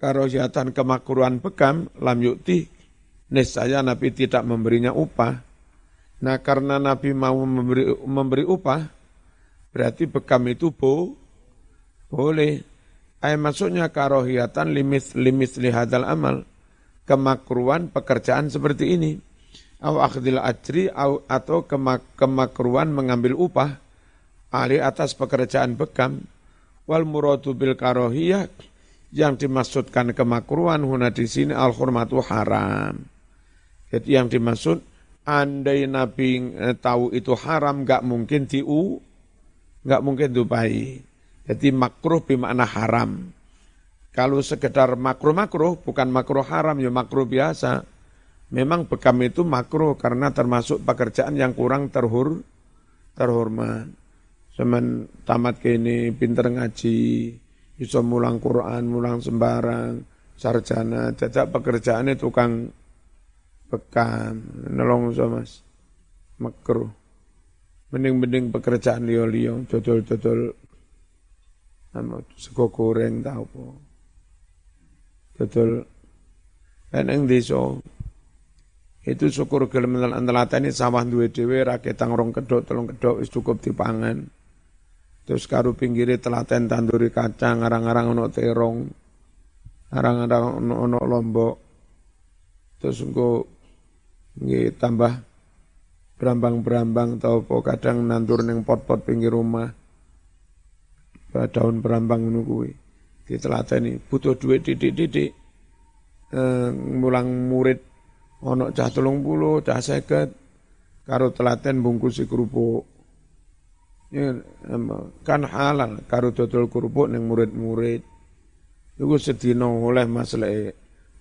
karohiyatan kemakruhan bekam, lam yukti, niscaya Nabi tidak memberinya upah. Nah karena Nabi mau memberi, memberi upah, berarti bekam itu bo, boleh. Ayat maksudnya karohiyatan limit limit lihadal amal. Kemakruan pekerjaan seperti ini. Aw akhdil ajri atau kemak, kemakruan mengambil upah alih atas pekerjaan bekam. Wal muradu bil karohiyah yang dimaksudkan kemakruan huna di sini al hurmatu haram. Jadi yang dimaksud andai Nabi eh, tahu itu haram, nggak mungkin diu, nggak mungkin diupahi. Jadi makruh bermakna haram. Kalau sekedar makruh-makruh, bukan makruh haram, ya makruh biasa. Memang bekam itu makruh karena termasuk pekerjaan yang kurang terhur, terhormat. Semen tamat kini pinter ngaji, bisa mulang Quran, mulang sembarang, sarjana, jajak pekerjaannya tukang bekam, nolong mas, makruh. Mending-mending pekerjaan liyo-liyo, jodol-jodol, sego goreng tau po. Jodol, dan yang deso, itu syukur gelem ini sawah duwe dhewe rakyat rong kedok telung kedok wis cukup dipangan. Terus karo pinggire telaten tanduri kacang arang-arang ono terong. Arang-arang ono lombok. Terus engko nggih tambah berambang-berambang tau apa kadang nandur ning pot-pot pinggir rumah. Daun berambang ngono kuwi. Ditelateni butuh duit didik-didik. Eh, mulang murid ana cah 30, cah 50 karo telaten bungkus kerupuk. Ya, kan halal karo dodol kerupuk ning murid-murid. Iku sedina oleh masalah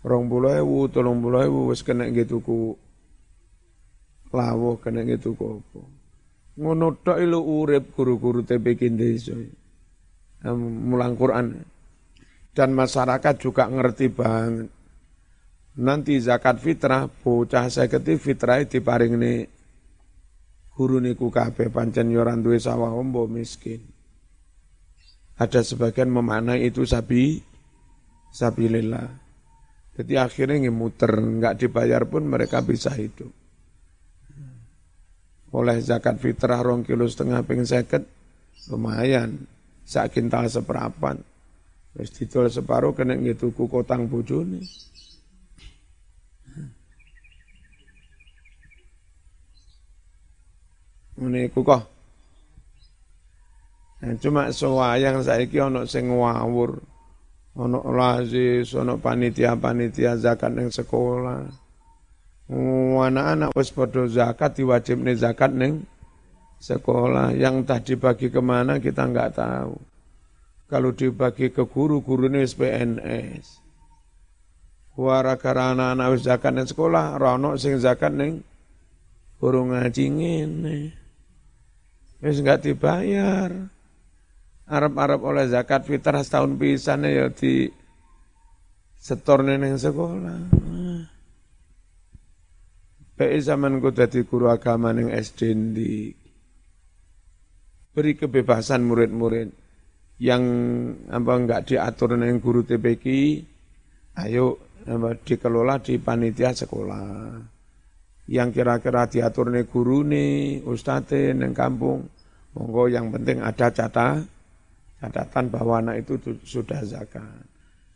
rong puluh ewu, tolong puluh ewu, wis kena gitu ku lawuh kena gitu apa. Ngono tok ilu urip guru-guru TPK desa. Mulang Quran. Dan masyarakat juga ngerti banget. Nanti zakat fitrah, bocah saya keti fitrah paring ini guru niku kabeh pancen yoran duwe sawah ombo miskin. Ada sebagian memaknai itu sabi, sabilillah. Jadi akhirnya ngemuter, nggak dibayar pun mereka bisa hidup. oleh zakat fitrah rong kilo setengah ping seket lumayan sak kintal seperapan wis didol kena tuku kotang bojone Ini kok. Nah, cuma sewayang saiki ana sing ngawur. Ana lazis, ana panitia-panitia zakat ning sekolah. Anak-anak wis padha zakat diwajibne zakat ning sekolah. Yang tadi bagi ke mana kita nggak tahu. Kalau dibagi ke guru, guru ini PNS. Wara karena anak wis zakat ning sekolah, rono sing zakat ning guru ngaji ngene. Wis enggak dibayar. Arab-arab oleh zakat fitrah setahun pisan ya di setor neneng sekolah. Baik zaman ku dadi guru agama ning SD di beri kebebasan murid-murid yang apa enggak diatur neng guru TPQ, ayo apa, dikelola di panitia sekolah. Yang kira-kira diatur nih guru nih, ustadz neng kampung, Monggo yang penting ada catatan, catatan bahwa anak itu sudah zakat.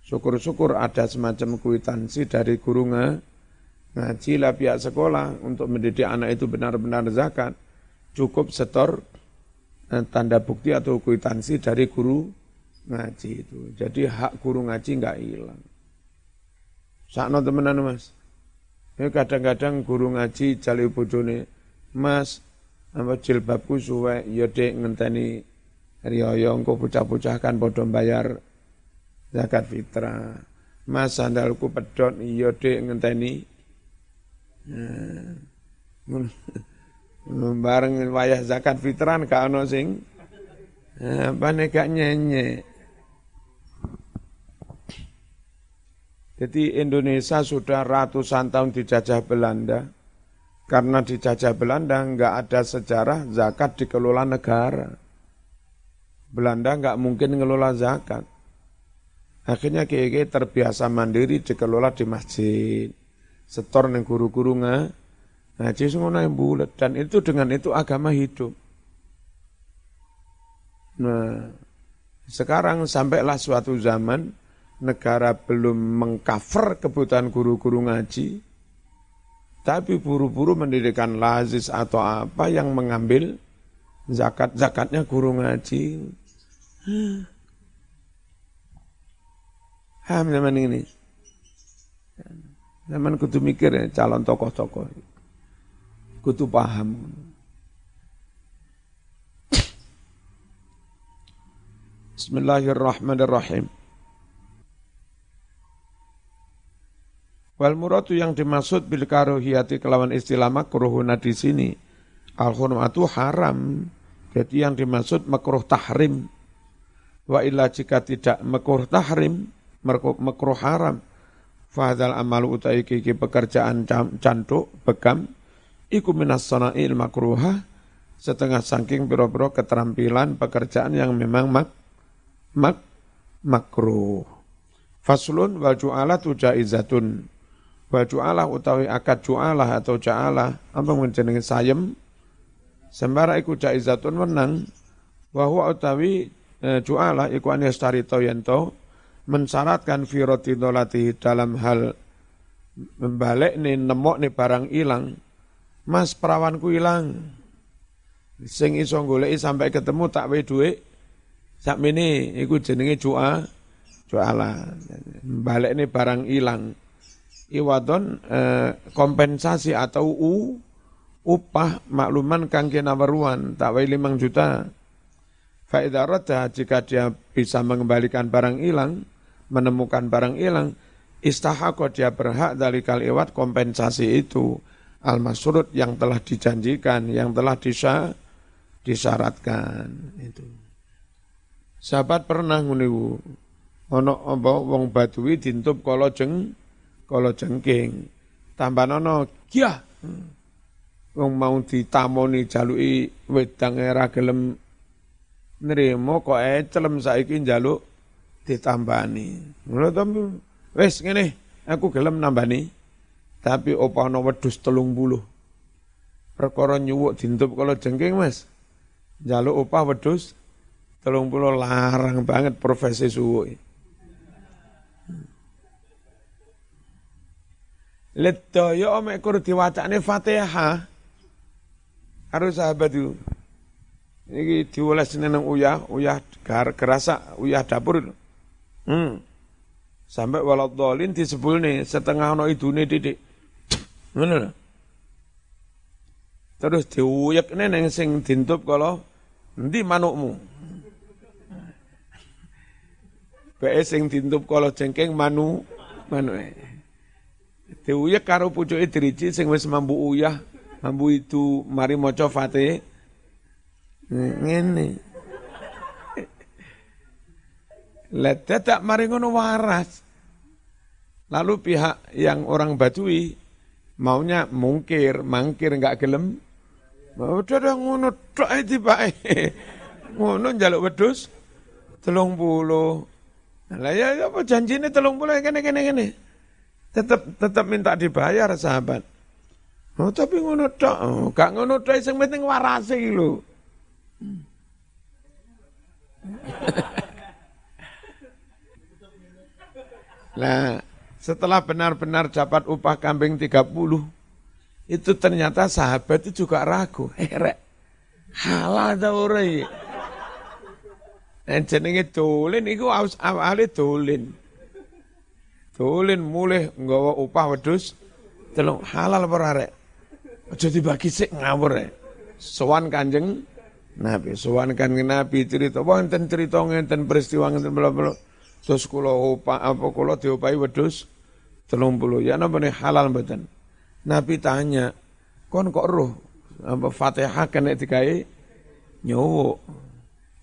Syukur-syukur ada semacam kuitansi dari guru ngaji lah pihak sekolah untuk mendidik anak itu benar-benar zakat. Cukup setor tanda bukti atau kuitansi dari guru ngaji itu. Jadi hak guru ngaji nggak hilang. Sakno temenan mas. Ya kadang-kadang guru ngaji jali bojone, Mas, apa jilbabku suwe ya dek ngenteni riyo engko bocah-bocah kan padha bayar zakat fitrah. Mas sandalku pedot iya dek ngenteni nah, bareng wayah zakat fitrah ka ono sing apa nek gak nyenye. Jadi Indonesia sudah ratusan tahun dijajah Belanda karena dijajah Belanda nggak ada sejarah zakat dikelola negara. Belanda nggak mungkin ngelola zakat. Akhirnya kiai terbiasa mandiri dikelola di masjid. Setor neng guru-guru ngaji semua yang bulat dan itu dengan itu agama hidup. Nah, sekarang sampailah suatu zaman negara belum mengcover kebutuhan guru-guru ngaji, tapi buru-buru mendirikan lazis atau apa yang mengambil zakat zakatnya guru ngaji. Ham zaman ini. Zaman kudu mikir ya, calon tokoh-tokoh. Kudu paham. Bismillahirrahmanirrahim. Wal muradu yang dimaksud bil karuhiyati kelawan istilah makruhuna di sini al hurmatu haram. Jadi yang dimaksud makruh tahrim. Wa illa jika tidak makruh tahrim, makruh haram. Fahadal amalu utai kiki pekerjaan cantuk, bekam, iku minas sana'il makruha, setengah saking biro-biro keterampilan pekerjaan yang memang mak, mak, makruh. Faslun wal ju'alatu jaizatun. Wa ju'alah utawi akad ju'alah atau ja'alah apa menjenengi sayem? Sembara iku jaizatun menang bahwa utawi e, ju'alah iku an yastarito yento mensyaratkan fi dolati dalam hal membalik nih nemok nih barang hilang mas perawanku hilang sing iso goleki sampai ketemu tak we dhuwit sakmene iku jenenge ju'alah balik nih barang hilang iwadon eh, kompensasi atau u upah makluman kang nawaruan tak wae limang juta. Faidarata jika dia bisa mengembalikan barang hilang, menemukan barang hilang, istahako dia berhak dari kaliwat kompensasi itu al yang telah dijanjikan, yang telah disya, disyaratkan. Itu. Sahabat pernah nguniwu, ono apa wong badui dintup kala jeng kalau jengking. Tambah nono kia wong mau ditamoni jaluki wedang era gelem nrimo kok ecelem saiki njaluk ditambani. Ngono to wis ngene. Aku gelem nambani tapi opo ana wedhus telung buluh perkara nyuwuk dintup kalau jengking Mas. Jaluk upah wedhus telung puluh larang banget profesi suwuk. Ledaya omek kur diwacane Fatihah. Harus sahabat itu. Ini diulas neneng uyah, uyah gar, gerasa, uyah dapur. Hmm. Sampai walau dolin disebul nih setengah no itu nih didik. Mana? Terus diuyak neneng sing dintup kalau nanti manukmu. Bae sing dintup kalau cengkeng manu manu. Diuyak karo pucuke driji sing wis mampu uyah, mampu itu mari maca Fatih Ngene. Lah tak mari ngono waras. Lalu pihak yang orang Badui maunya mungkir, mangkir enggak gelem. Udah dah ngono tok iki bae. Ngono njaluk wedhus 30. Lah ya apa janjine 30 kene kene kene. Tetap tetap minta dibayar sahabat. Oh tapi ngono tok, oh, gak ngono tok sing penting warase lho. Nah, setelah benar-benar dapat upah kambing 30, itu ternyata sahabat itu juga ragu. Herek, eh, halal ta ora iki? jenenge dolin iku awale dolin. Dolin mulih nggawa upah wedhus telung halal apa rek? Aja dibagi sik ngawur rek. Sowan Kanjeng Nabi sowan kan Nabi cerita wonten cerita ngenten peristiwa bla bla terus kula opa apa kula diopahi wedhus 30 ya napa halal mboten? Nabi tanya kon kok roh? Apa Fatihah kena digawe? Nyowo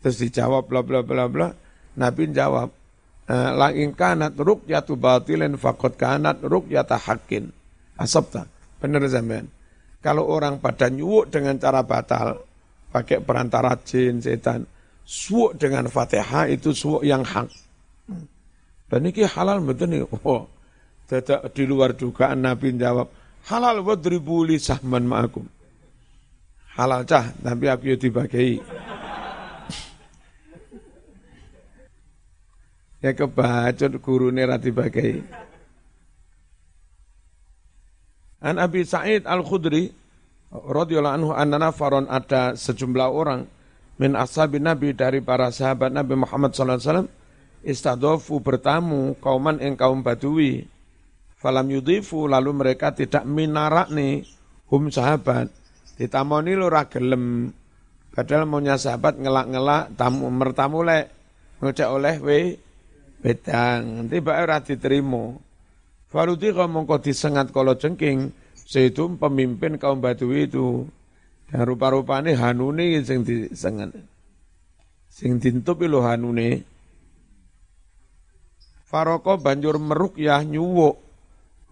terus dijawab bla bla bla bla. Nabi jawab eh, la in kanat ruqyatu batilin faqad kanat ruqyata haqqin. Asabta. Bener sampean. Kalau orang pada nyuwuk dengan cara batal pakai perantara jin, setan. Suwuk dengan fatihah itu suwuk yang hak. Dan ini halal betul nih. Oh, tidak di luar dugaan Nabi jawab, halal buat wadribuli sahman ma'akum. Halal cah, tapi aku ya dibagai. ya kebacut guru ra dibagai. An Abi Sa'id Al-Khudri radhiyallahu anhu anna faron ada sejumlah orang min ashabin Nabi dari para sahabat Nabi Muhammad sallallahu alaihi wasallam istadofu bertamu kauman ing kaum Badui falam yudifu lalu mereka tidak minarak nih hum sahabat ditamoni lu gelem padahal maunya sahabat ngelak-ngelak tamu mertamu lek ngocek oleh we bedang tiba ora diterima Farudi mongko disengat kalau jengking Zaidum pemimpin kaum Badui itu. Dan rupa-rupanya Hanune sing disengen. Sing dintup lho Hanune. Faroko banjur merukyah nyuwuk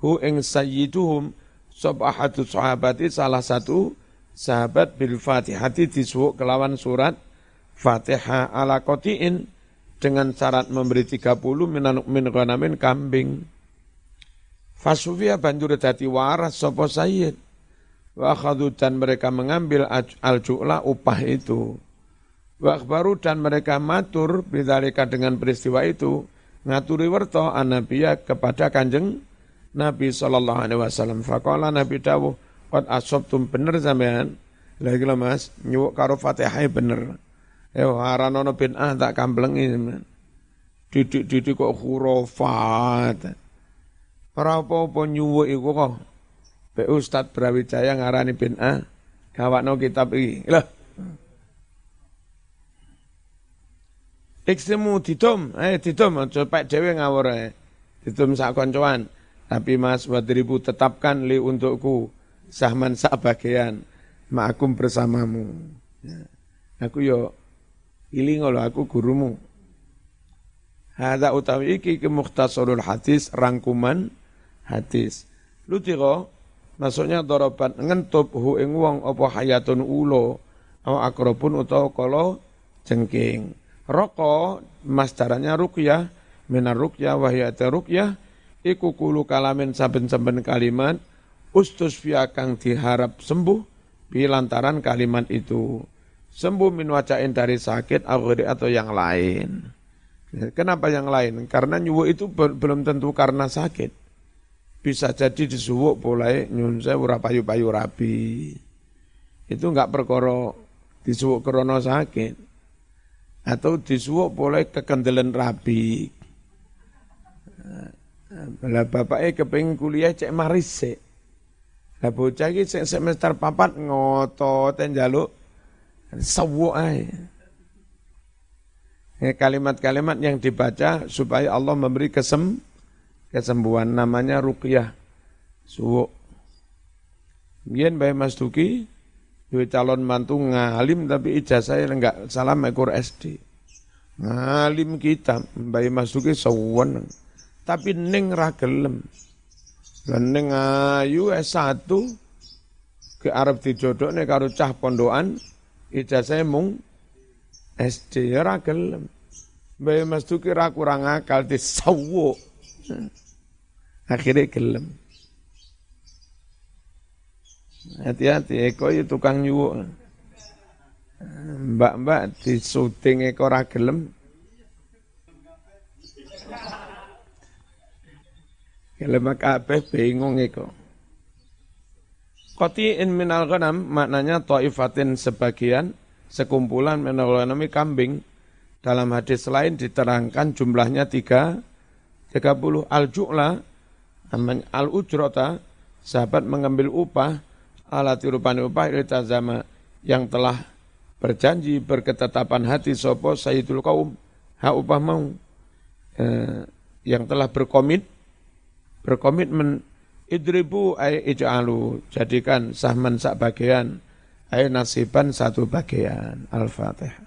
hu ing sayyiduhum sab ahadu sahabati salah satu sahabat bil fatihati disuwuk kelawan surat Fatihah ala kotiin dengan syarat memberi 30 min, min ghanamin kambing. Fasufia banjur dadi waras sapa sayyid. Wa dan mereka mengambil al-ju'la upah itu. Wa akhbaru dan mereka matur bidzalika dengan peristiwa itu ngaturi werto anabiya kepada Kanjeng Nabi sallallahu alaihi wasallam. Faqala Nabi dawuh, "Qad asabtum bener sampean." Lagi lah Mas, nyuwuk karo Fatihah bener. Ya haranono bin ah tak kamplengi sampean. Didik-didik kok khurafat. Ora apa-apa nyuwuk iku kok. Be Ustaz Brawijaya ngarani bin A, gawakno kitab iki. Lah. Iksemu ditum, eh ditum pek dhewe ngawur ae. Ditum sak koncoan. Tapi Mas Wadribu tetapkan li untukku sahman sak bagian ma'akum bersamamu. Ya. Aku yo iling lo aku gurumu. Hada utawi iki ke hadis rangkuman hadis. Lutiro maksudnya dorobat ngentup hu ing wong apa hayatun ulo au akrobun utawa kala jengking. Roko mas caranya rukyah minar rukyah wahyata rukyah iku kulu kalamin saben-saben kalimat ustus kang diharap sembuh lantaran kalimat itu sembuh min wacain dari sakit atau yang lain. Kenapa yang lain? Karena nyuwuk itu belum tentu karena sakit. Bisa jadi disuwuk boleh nyun ura payu-payu rapi. Itu enggak perkara disuwuk krono sakit. Atau disuwuk boleh kekendelan rapi. Lah bapaknya kepengin kuliah cek maris. Lah bocah iki semester papat ngotot njaluk sewuk ae. Kalimat-kalimat yang dibaca supaya Allah memberi kesem kesembuhan namanya ruqyah suwuk. Mien Bayi Mas Duki duwe calon mantu ngalim tapi ijazahnya enggak salah ekor SD. Ngalim kita Bayi Mas Duki sewen tapi ning ra gelem. Lan ning ayu S1 ke Arab dijodokne karo cah pondokan ijazahnya mung SD ya ra gelem. Mbak Mas Duki ra kurang akal disawuk. Akhirnya gelem. Hati-hati, Eko itu tukang nyuwuk. Mbak-mbak di syuting Eko ra gelem. Kabeh bingung Eko. in minal ghanam maknanya ta'ifatin sebagian sekumpulan menolonami kambing. Dalam hadis lain diterangkan jumlahnya tiga, tiga puluh al-ju'la, al-ujrota, sahabat mengambil upah, alat rupani upah iltazama yang telah berjanji berketetapan hati sopo sayyidul kaum ha upah mau eh, yang telah berkomit berkomitmen idribu ay ij'alu jadikan sahman sak bagian ay nasiban satu bagian. Al-Fatihah.